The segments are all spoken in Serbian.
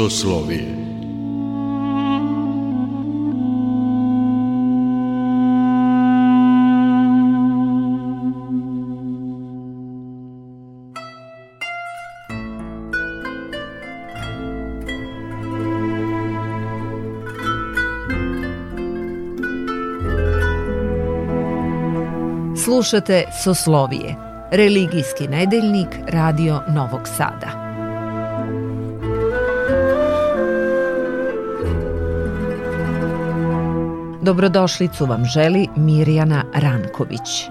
soslovije Slušate Soslovije, religijski nedeljnik Radio Novog Sada. Dobrodošlicu vam želi Mirjana Ranković.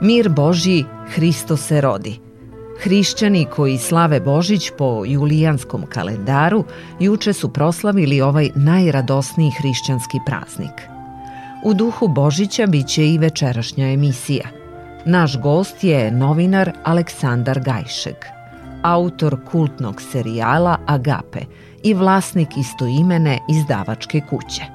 Mir Božji, Hristo se rodi. Hrišćani koji slave Božić po julijanskom kalendaru juče su proslavili ovaj najradosniji hrišćanski praznik. U duhu Božića biće i večerašnja emisija. Naš gost je novinar Aleksandar Gajšeg, autor kultnog serijala Agape i vlasnik istoimene izdavačke kuće.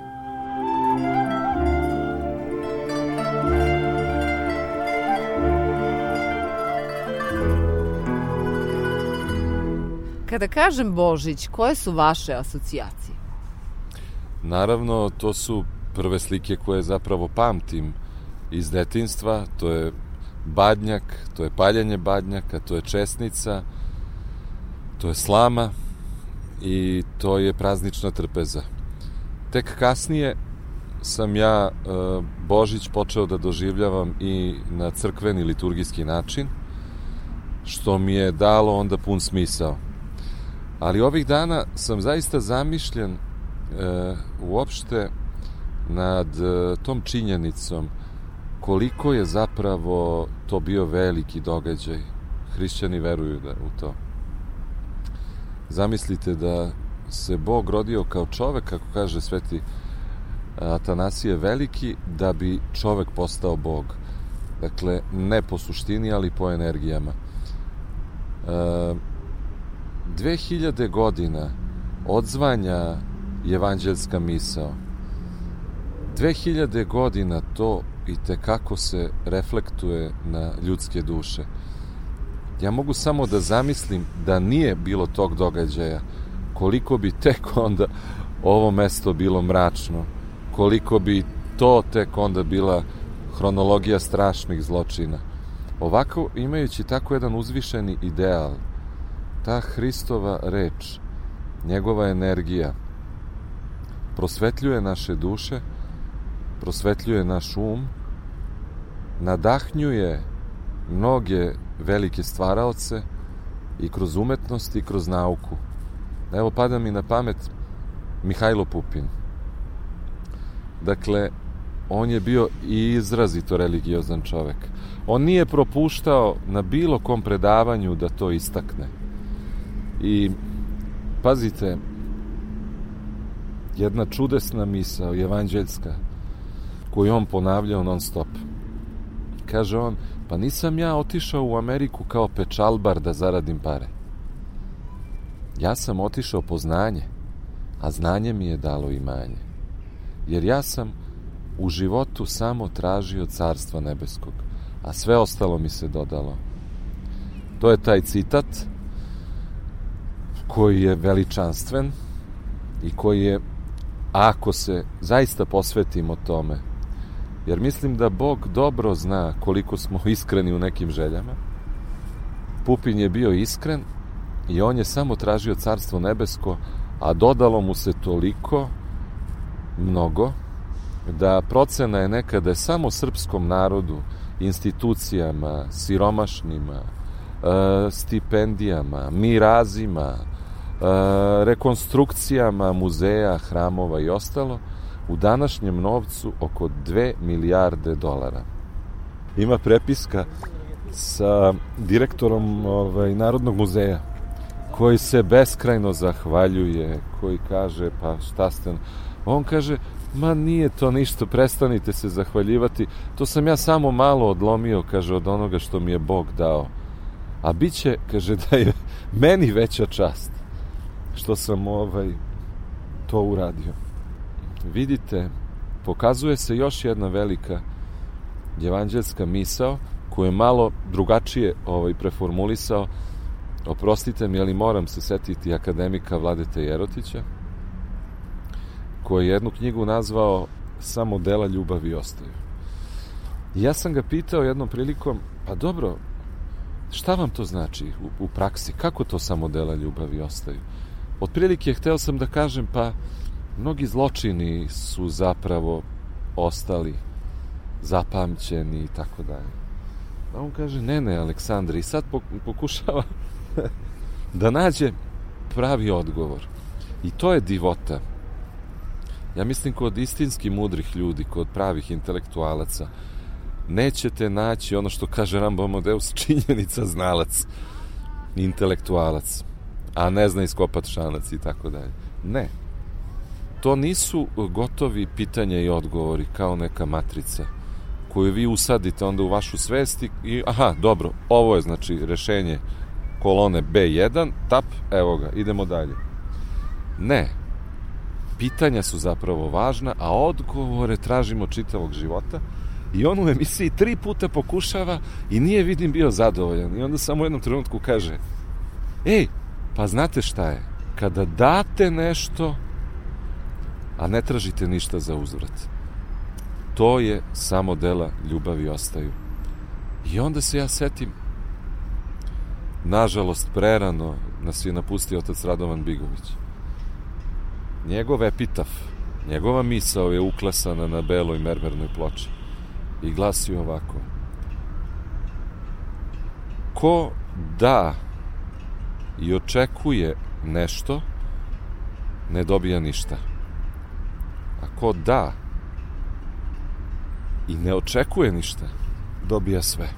Kada kažem Božić, koje su vaše asocijacije? Naravno, to su prve slike koje zapravo pamtim iz detinstva, to je badnjak, to je paljanje badnjaka, to je česnica, to je slama i to je praznična trpeza. Tek kasnije sam ja e, Božić počeo da doživljavam i na crkveni liturgijski način, što mi je dalo onda pun smisao. Ali ovih dana sam zaista zamišljen e, uopšte nad e, tom činjenicom koliko je zapravo to bio veliki događaj. Hrišćani veruju da u to. Zamislite da se Bog rodio kao čovek, kako kaže sveti Atanasije Veliki, da bi čovek postao Bog. Dakle, ne po suštini, ali po energijama. E, 2000 godina odzvanja evanđelska misao. 2000 godina to i te kako se reflektuje na ljudske duše. Ja mogu samo da zamislim da nije bilo tog događaja, koliko bi tek onda ovo mesto bilo mračno, koliko bi to tek onda bila hronologija strašnih zločina. Ovako, imajući tako jedan uzvišeni ideal, ta Hristova reč, njegova energija, prosvetljuje naše duše, prosvetljuje naš um, nadahnjuje mnoge velike stvaraoce i kroz umetnost i kroz nauku. Evo pada mi na pamet Mihajlo Pupin. Dakle, on je bio i izrazito religiozan čovek. On nije propuštao na bilo kom predavanju da to istakne. I pazite, jedna čudesna misao, evanđeljska, koju on ponavljao non stop. Kaže on, pa nisam ja otišao u Ameriku kao pečalbar da zaradim pare. Ja sam otišao po znanje, a znanje mi je dalo imanje. Jer ja sam u životu samo tražio carstva nebeskog, a sve ostalo mi se dodalo. To je taj citat koji je veličanstven i koji je, ako se zaista posvetimo tome, jer mislim da Bog dobro zna koliko smo iskreni u nekim željama, Pupin je bio iskren i on je samo tražio carstvo nebesko, a dodalo mu se toliko, mnogo, da procena je nekada samo srpskom narodu, institucijama, siromašnima, e, stipendijama, mirazima, rekonstrukcijama muzeja, hramova i ostalo, u današnjem novcu oko 2 milijarde dolara. Ima prepiska sa direktorom ovaj, Narodnog muzeja koji se beskrajno zahvaljuje, koji kaže pa šta ste... On kaže, ma nije to ništa, prestanite se zahvaljivati, to sam ja samo malo odlomio, kaže, od onoga što mi je Bog dao. A bit će, kaže, da je meni veća čast što sam ovaj, to uradio. Vidite, pokazuje se još jedna velika evanđelska misao koju je malo drugačije ovaj, preformulisao oprostite mi, ali moram se setiti akademika Vladete Jerotića, koji je jednu knjigu nazvao Samo dela ljubavi ostaju. I ja sam ga pitao jednom prilikom, pa dobro, šta vam to znači u, u praksi? Kako to samo dela ljubavi ostaju? Otprilike hteo sam da kažem, pa mnogi zločini su zapravo ostali zapamćeni i tako dalje. A on kaže, ne, ne, Aleksandre, i sad pokušava da nađe pravi odgovor. I to je divota. Ja mislim kod istinski mudrih ljudi, kod pravih intelektualaca, nećete naći ono što kaže Rambo Amadeus, činjenica znalac, intelektualac, a ne zna iskopat šanac i tako dalje. Ne. To nisu gotovi pitanja i odgovori kao neka matrica koju vi usadite onda u vašu svest i aha, dobro, ovo je znači rešenje kolone B1, tap, evo ga, idemo dalje. Ne. Pitanja su zapravo važna, a odgovore tražimo čitavog života i on u emisiji tri puta pokušava i nije vidim bio zadovoljan i onda samo u jednom trenutku kaže ej, pa znate šta je? Kada date nešto a ne tražite ništa za uzvrat to je samo dela ljubavi ostaju. I onda se ja setim nažalost prerano nas je napustio otac Radovan Bigović. Njegov epitaf njegova misao je uklesana na beloj mermernoj ploči i glasi ovako. Ko da i očekuje nešto, ne dobija ništa. A ko da i ne očekuje ništa, dobija sve.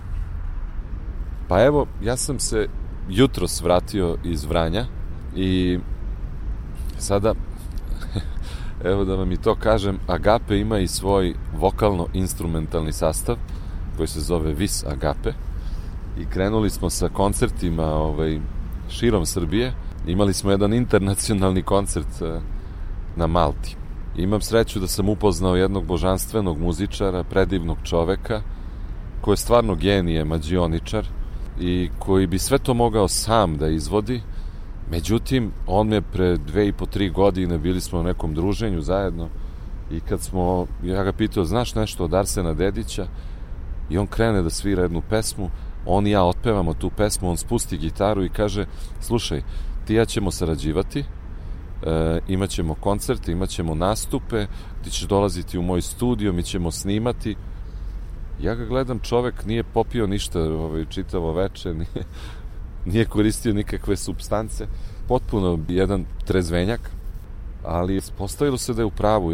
Pa evo, ja sam se jutro svratio iz Vranja i sada evo da vam i to kažem, Agape ima i svoj vokalno-instrumentalni sastav koji se zove Vis Agape i krenuli smo sa koncertima ovaj, širom Srbije. Imali smo jedan internacionalni koncert eh, na Malti. Imam sreću da sam upoznao jednog božanstvenog muzičara, predivnog čoveka, koji je stvarno genije, mađioničar i koji bi sve to mogao sam da izvodi, Međutim, on me pre dve i po tri godine bili smo u nekom druženju zajedno i kad smo, ja ga pitao, znaš nešto od Arsena Dedića? I on krene da svira jednu pesmu, on i ja otpevamo tu pesmu, on spusti gitaru i kaže, slušaj, ti ja ćemo sarađivati, e, imat ćemo koncerte, imat ćemo nastupe, ti ćeš dolaziti u moj studio, mi ćemo snimati. Ja ga gledam, čovek nije popio ništa ovaj, čitavo veče, nije, nije koristio nikakve substance, potpuno jedan trezvenjak, ali postavilo se da je u pravu.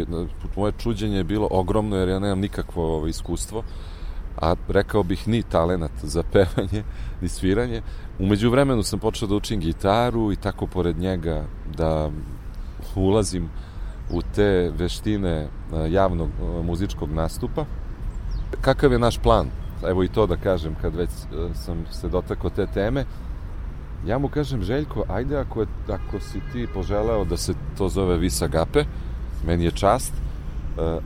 Moje čuđenje je bilo ogromno jer ja nemam nikakvo ovo, iskustvo, a rekao bih ni talenat za pevanje, ni sviranje. Umeđu vremenu sam počeo da učim gitaru i tako pored njega da ulazim u te veštine javnog muzičkog nastupa. Kakav je naš plan? Evo i to da kažem kad već sam se dotakao te teme Ja mu kažem, Željko, ajde ako, je, ako si ti poželeo da se to zove Vis Agape, meni je čast,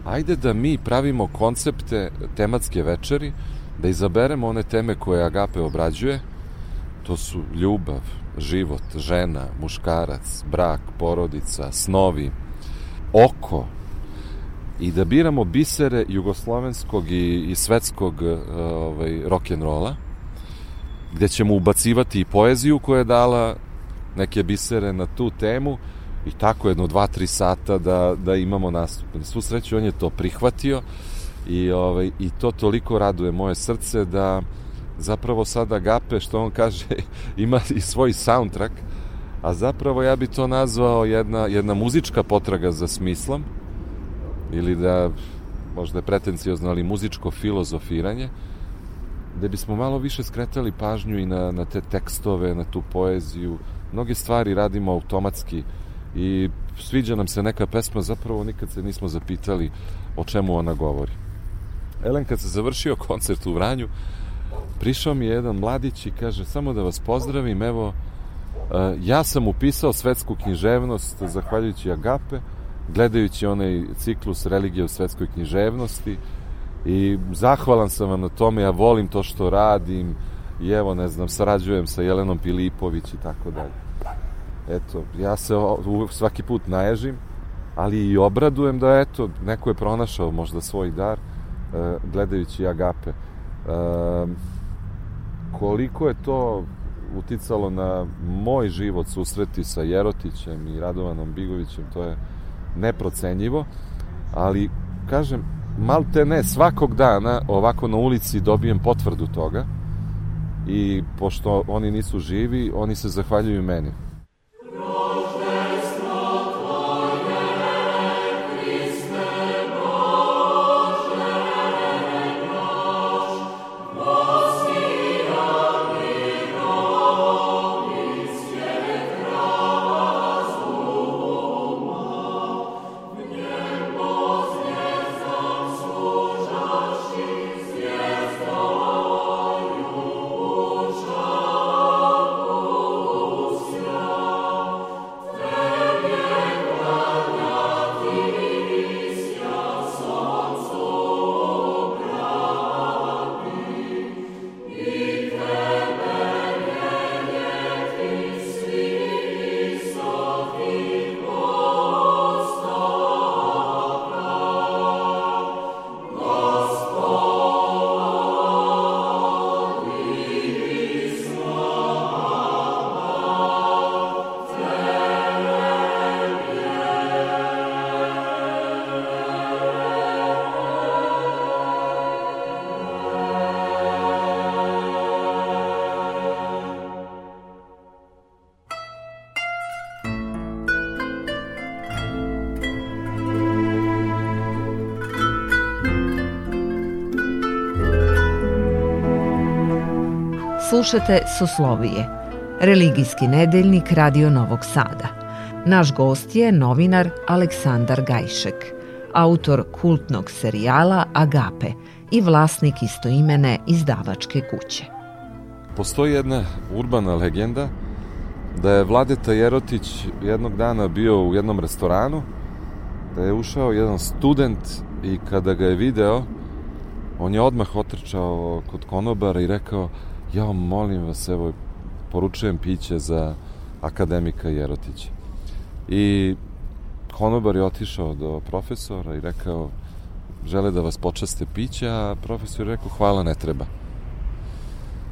ajde da mi pravimo koncepte tematske večeri, da izaberemo one teme koje Agape obrađuje, to su ljubav, život, žena, muškarac, brak, porodica, snovi, oko, i da biramo bisere jugoslovenskog i, i svetskog uh, ovaj, rock'n'rolla, gde ćemo ubacivati i poeziju koja je dala neke bisere na tu temu i tako jedno dva, tri sata da, da imamo nastup. Na svu sreću on je to prihvatio i, ovaj, i to toliko raduje moje srce da zapravo sada Gape, što on kaže, ima i svoj soundtrack, a zapravo ja bi to nazvao jedna, jedna muzička potraga za smislom ili da možda je pretencijozno, ali muzičko filozofiranje da bismo malo više skretali pažnju i na, na te tekstove, na tu poeziju. Mnoge stvari radimo automatski i sviđa nam se neka pesma, zapravo nikad se nismo zapitali o čemu ona govori. Elen, kad se završio koncert u Vranju, prišao mi je jedan mladić i kaže, samo da vas pozdravim, evo, e, ja sam upisao svetsku književnost zahvaljujući Agape, gledajući onaj ciklus religije u svetskoj književnosti, i zahvalan sam vam na tome, ja volim to što radim, i evo, ne znam, sarađujem sa Jelenom Pilipović i tako dalje. Eto, ja se svaki put naježim, ali i obradujem da, eto, neko je pronašao možda svoj dar, e, gledajući Agape. E, koliko je to uticalo na moj život susreti sa Jerotićem i Radovanom Bigovićem, to je neprocenjivo, ali, kažem, malte ne, svakog dana ovako na ulici dobijem potvrdu toga i pošto oni nisu živi, oni se zahvaljuju meni. Slušate Soslovije, religijski nedeljnik Radio Novog Sada. Naš gost je novinar Aleksandar Gajšek, autor kultnog serijala Agape i vlasnik istoimene izdavačke kuće. Postoji jedna urbana legenda da je Vladeta Jerotić jednog dana bio u jednom restoranu, da je ušao jedan student i kada ga je video, on je odmah otrčao kod konobara i rekao ja molim vas, evo, poručujem piće za akademika Jerotića. I konobar je otišao do profesora i rekao, žele da vas počaste piće, a profesor je rekao, hvala, ne treba.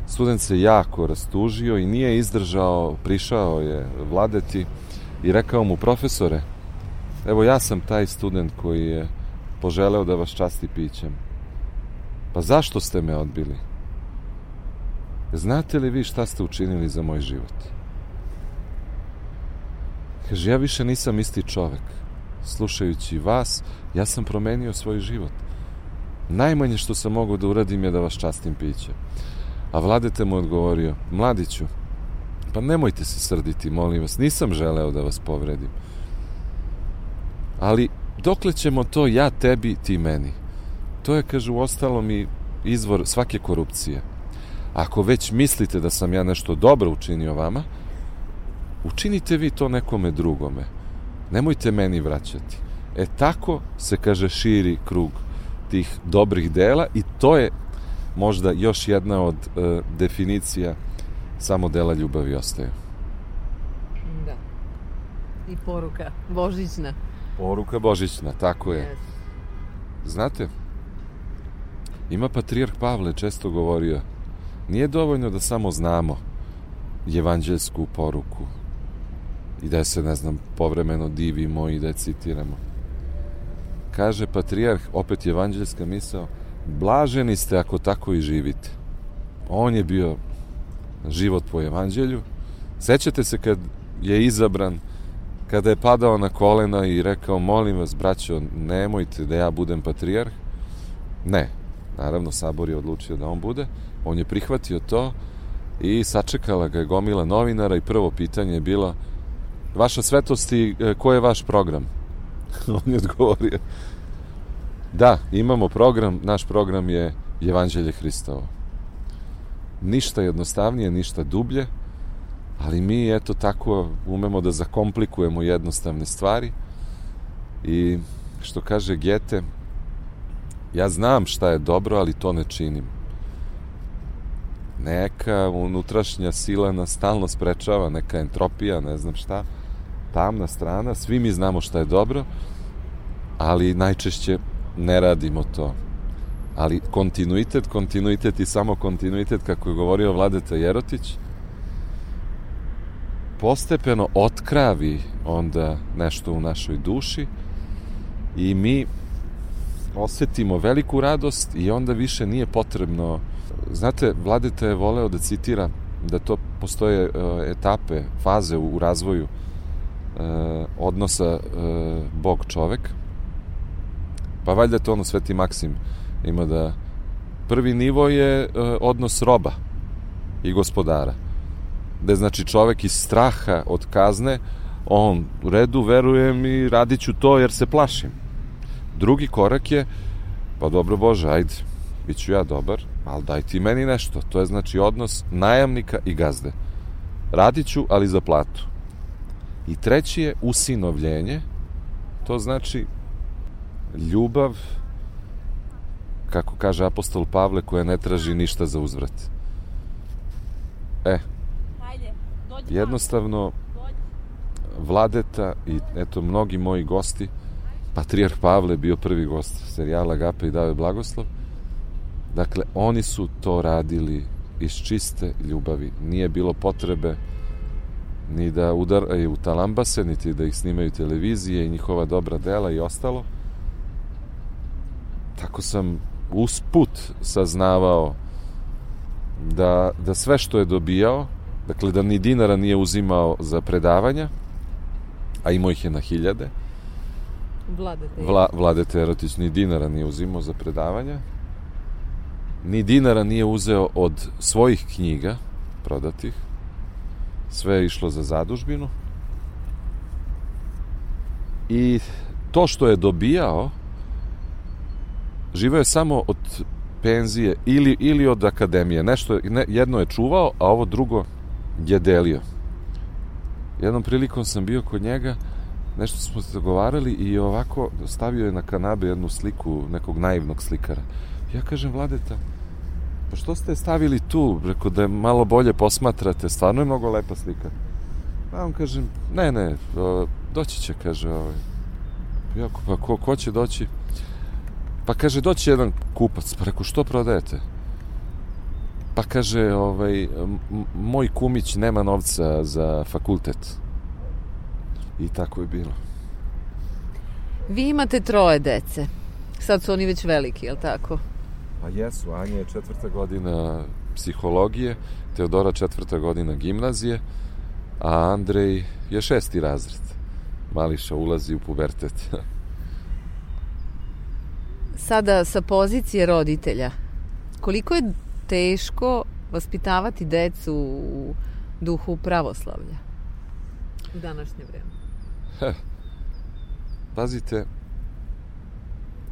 Student se jako rastužio i nije izdržao, prišao je vladeti i rekao mu, profesore, evo ja sam taj student koji je poželeo da vas časti pićem. Pa zašto ste me odbili? Znate li vi šta ste učinili za moj život? Kaže, ja više nisam isti čovek. Slušajući vas, ja sam promenio svoj život. Najmanje što sam mogao da uradim je da vas častim piće. A vladete mu odgovorio, mladiću, pa nemojte se srditi, molim vas, nisam želeo da vas povredim. Ali, dokle ćemo to ja tebi, ti meni? To je, kaže, u ostalom i izvor svake korupcije. Ako već mislite da sam ja nešto dobro učinio vama, učinite vi to nekome drugome. Nemojte meni vraćati. E tako se, kaže, širi krug tih dobrih dela i to je možda još jedna od e, definicija samo dela ljubavi ostaje. Da. I poruka božićna. Poruka božićna, tako je. Yes. Znate, ima patrijarh Pavle često govorio Nije dovoljno da samo znamo evanđelsku poruku i da se, ne znam, povremeno divimo i da je citiramo. Kaže patrijarh, opet evanđelska misao, blaženi ste ako tako i živite. On je bio život po evanđelju. Sećate se kad je izabran, kada je padao na kolena i rekao, molim vas, braćo, nemojte da ja budem patrijarh? Ne. Naravno, sabor je odlučio da on bude. On je prihvatio to i sačekala ga je gomila novinara i prvo pitanje je bilo Vaša svetosti, e, ko je vaš program? On je odgovorio Da, imamo program, naš program je Evanđelje Hristovo. Ništa jednostavnije, ništa dublje, ali mi eto tako umemo da zakomplikujemo jednostavne stvari i što kaže Gete, ja znam šta je dobro, ali to ne činim neka unutrašnja sila nas stalno sprečava, neka entropija, ne znam šta, tamna strana, svi mi znamo šta je dobro, ali najčešće ne radimo to. Ali kontinuitet, kontinuitet i samo kontinuitet, kako je govorio Vladeta Jerotić, postepeno otkravi onda nešto u našoj duši i mi osetimo veliku radost i onda više nije potrebno znate, Vladeta je voleo da citira da to postoje uh, etape, faze u, u razvoju uh, odnosa uh, Bog-čovek pa valjda to ono Sveti Maksim ima da prvi nivo je odnos roba i gospodara gde znači čovek iz straha od kazne on u redu verujem i radit ću to jer se plašim. Drugi korak je pa dobro Bože ajde bit ću ja dobar ali daj ti meni nešto to je znači odnos najamnika i gazde. Radit ću ali za platu. I treći je usinovljenje to znači ljubav kako kaže apostol Pavle koja ne traži ništa za uzvrat. E jednostavno Vladeta i eto mnogi moji gosti Patrijarh Pavle bio prvi gost serijala Agape i Dave Blagoslov dakle oni su to radili iz čiste ljubavi nije bilo potrebe ni da udaraju talambase niti da ih snimaju televizije i njihova dobra dela i ostalo tako sam usput saznavao da, da sve što je dobijao Dakle, da ni dinara nije uzimao za predavanja, a imao ih je na hiljade. Vladete. Vla, Vladete Erotić ni dinara nije uzimao za predavanja. Ni dinara nije uzeo od svojih knjiga prodatih. Sve je išlo za zadužbinu. I to što je dobijao, živeo je samo od penzije ili, ili od akademije. Nešto, ne, jedno je čuvao, a ovo drugo je delio. Jednom prilikom sam bio kod njega, nešto smo se dogovarali i ovako stavio je na kanabe jednu sliku nekog naivnog slikara. Ja kažem, Vladeta, pa što ste stavili tu? Rekao da je malo bolje posmatrate, stvarno je mnogo lepa slika. Pa on kažem, ne, ne, doći će, kaže, ovaj. Ja, pa ko, ko će doći? Pa kaže, doći jedan kupac. Pa rekao, što prodajete? Pa kaže, ovaj, moj kumić nema novca za fakultet. I tako je bilo. Vi imate troje dece. Sad su oni već veliki, je li tako? Pa jesu. Anja je četvrta godina psihologije, Teodora četvrta godina gimnazije, a Andrej je šesti razred. Mališa ulazi u pubertet. Sada sa pozicije roditelja, koliko je teško vaspitavati decu u duhu pravoslavlja u današnje vreme? He, pazite,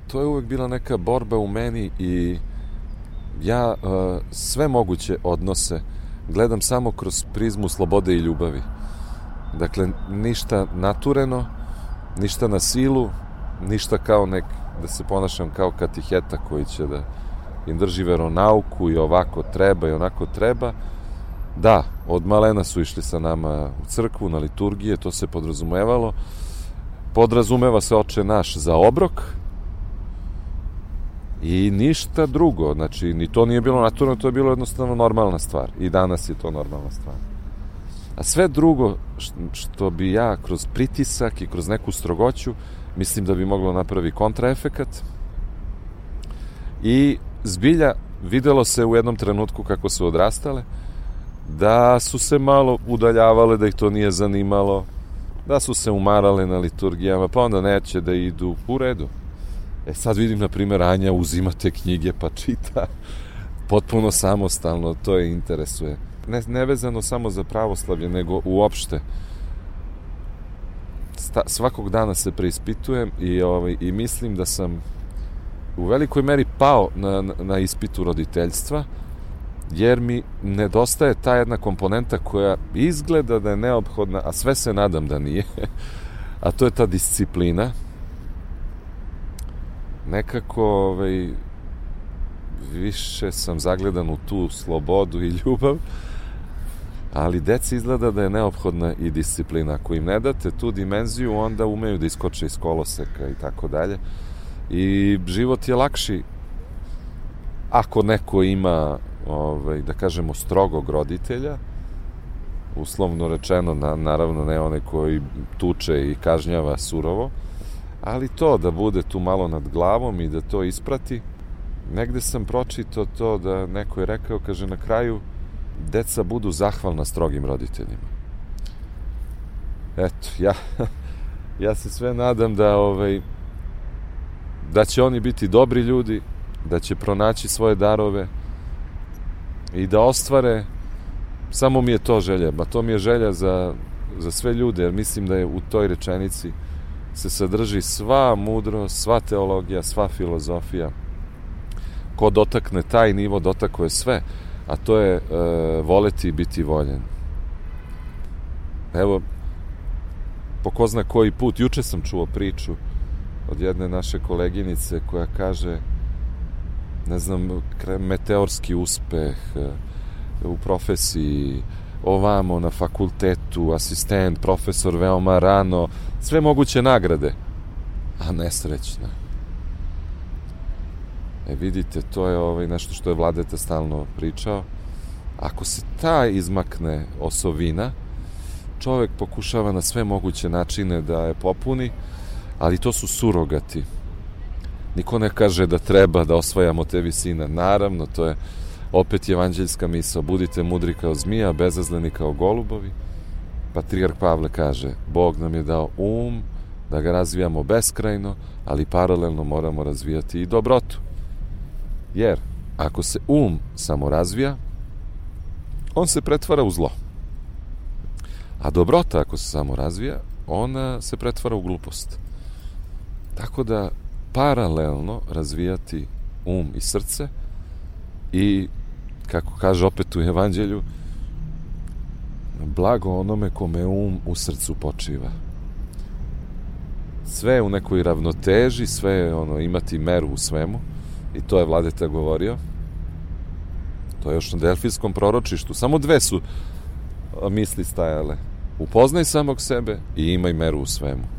to je uvek bila neka borba u meni i ja uh, sve moguće odnose gledam samo kroz prizmu slobode i ljubavi. Dakle, ništa natureno, ništa na silu, ništa kao nek, da se ponašam kao katiheta koji će da im drži veronauku i ovako treba i onako treba. Da, od malena su išli sa nama u crkvu, na liturgije, to se podrazumevalo. Podrazumeva se oče naš za obrok i ništa drugo. Znači, ni to nije bilo naturno, to je bilo jednostavno normalna stvar. I danas je to normalna stvar. A sve drugo što bi ja kroz pritisak i kroz neku strogoću, mislim da bi moglo napravi kontraefekat i zbilja videlo se u jednom trenutku kako su odrastale, da su se malo udaljavale, da ih to nije zanimalo, da su se umarale na liturgijama, pa onda neće da idu u redu. E sad vidim, na primjer, Anja uzima te knjige pa čita potpuno samostalno, to je interesuje. Ne, nevezano samo za pravoslavlje, nego uopšte. Sta, svakog dana se preispitujem i, ovaj, i mislim da sam u velikoj meri pao na, na ispitu roditeljstva, jer mi nedostaje ta jedna komponenta koja izgleda da je neophodna, a sve se nadam da nije, a to je ta disciplina. Nekako ovaj, više sam zagledan u tu slobodu i ljubav, ali deci izgleda da je neophodna i disciplina. Ako im ne date tu dimenziju, onda umeju da iskoče iz koloseka i tako dalje. I život je lakši ako neko ima, ovaj, da kažemo, strogog roditelja, uslovno rečeno, na, naravno ne one koji tuče i kažnjava surovo, ali to da bude tu malo nad glavom i da to isprati, negde sam pročito to da neko je rekao, kaže na kraju, deca budu zahvalna strogim roditeljima. Eto, ja, ja se sve nadam da ovaj, da će oni biti dobri ljudi, da će pronaći svoje darove i da ostvare samo mi je to želja, ba to mi je želja za, za sve ljude, jer mislim da je u toj rečenici se sadrži sva mudrost, sva teologija, sva filozofija. Ko dotakne taj nivo, dotako je sve, a to je e, voleti i biti voljen. Evo, po ko zna koji put, juče sam čuo priču od jedne naše koleginice koja kaže ne znam, meteorski uspeh e, u profesiji, ovamo na fakultetu, asistent, profesor veoma rano, sve moguće nagrade, a nesrećna. E vidite, to je ovaj nešto što je Vladeta stalno pričao. Ako se ta izmakne osovina, čovek pokušava na sve moguće načine da je popuni, ali to su surogati. Niko ne kaže da treba da osvajamo te visine. Naravno, to je opet evanđeljska misa. Budite mudri kao zmija, bezazleni kao golubovi. Patrijarh Pavle kaže, Bog nam je dao um da ga razvijamo beskrajno, ali paralelno moramo razvijati i dobrotu. Jer, ako se um samo razvija, on se pretvara u zlo. A dobrota, ako se samo razvija, ona se pretvara u glupost. Tako da paralelno razvijati um i srce i, kako kaže opet u evanđelju, blago onome kome um u srcu počiva. Sve je u nekoj ravnoteži, sve je ono, imati meru u svemu i to je Vladeta govorio. To je još na delfijskom proročištu. Samo dve su misli stajale. Upoznaj samog sebe i imaj meru u svemu.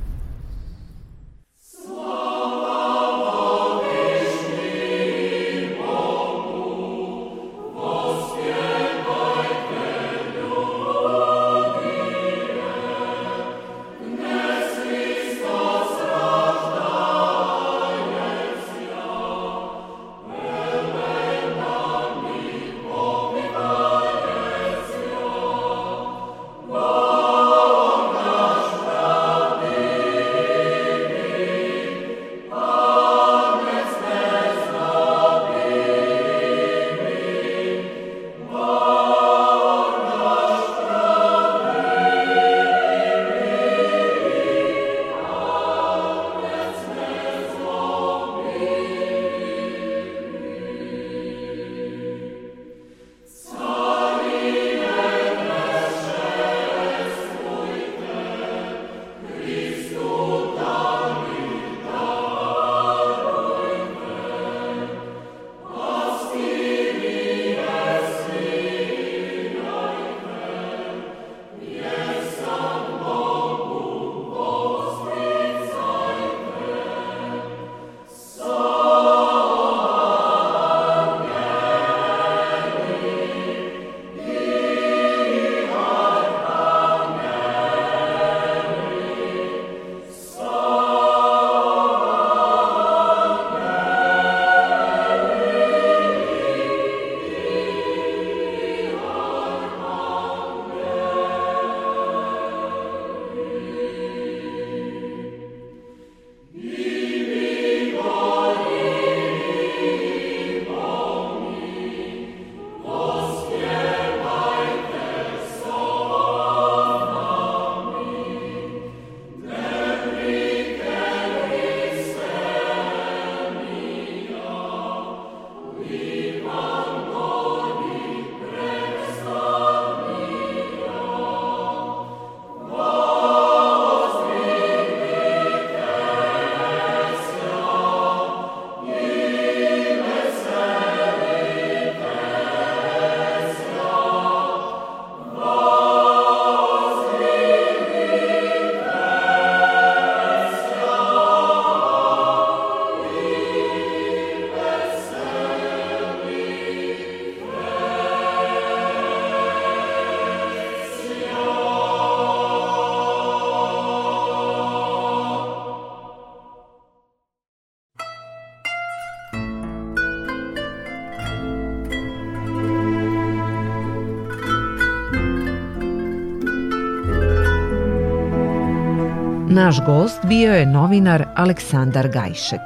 Naš gost bio je novinar Aleksandar Gajšek,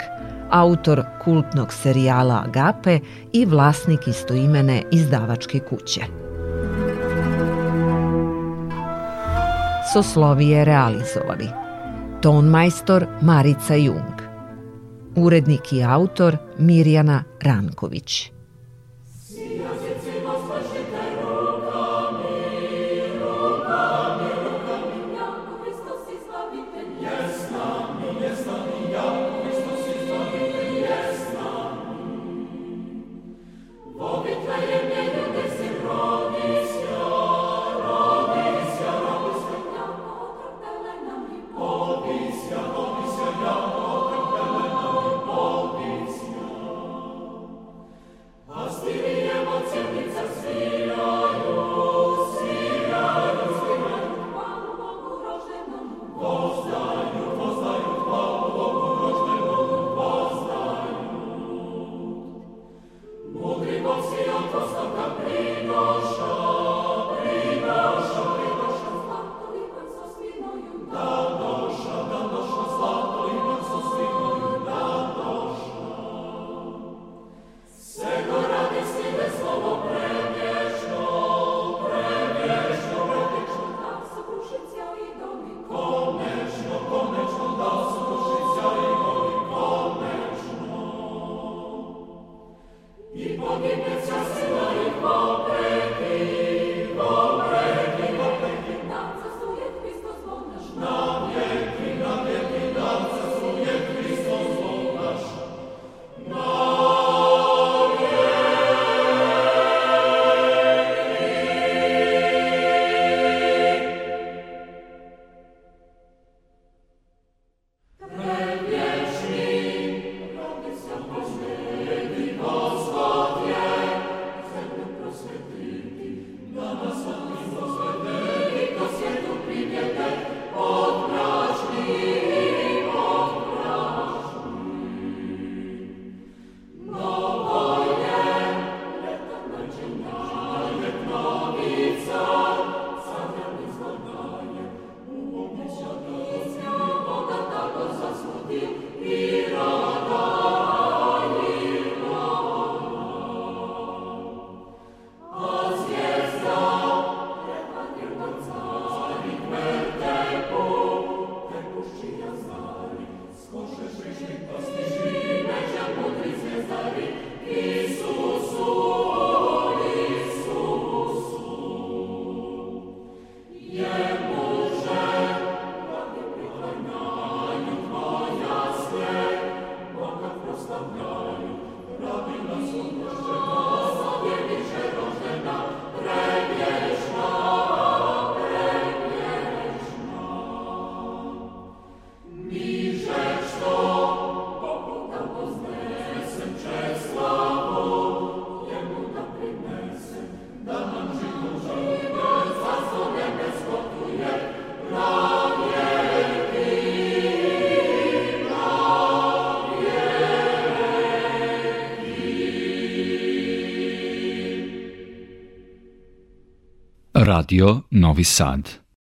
autor kultnog serijala Agape i vlasnik istoimene izdavačke kuće. Soslovije realizovali Ton majstor Marica Jung Urednik i autor Mirjana Ranković Radio Novi Sad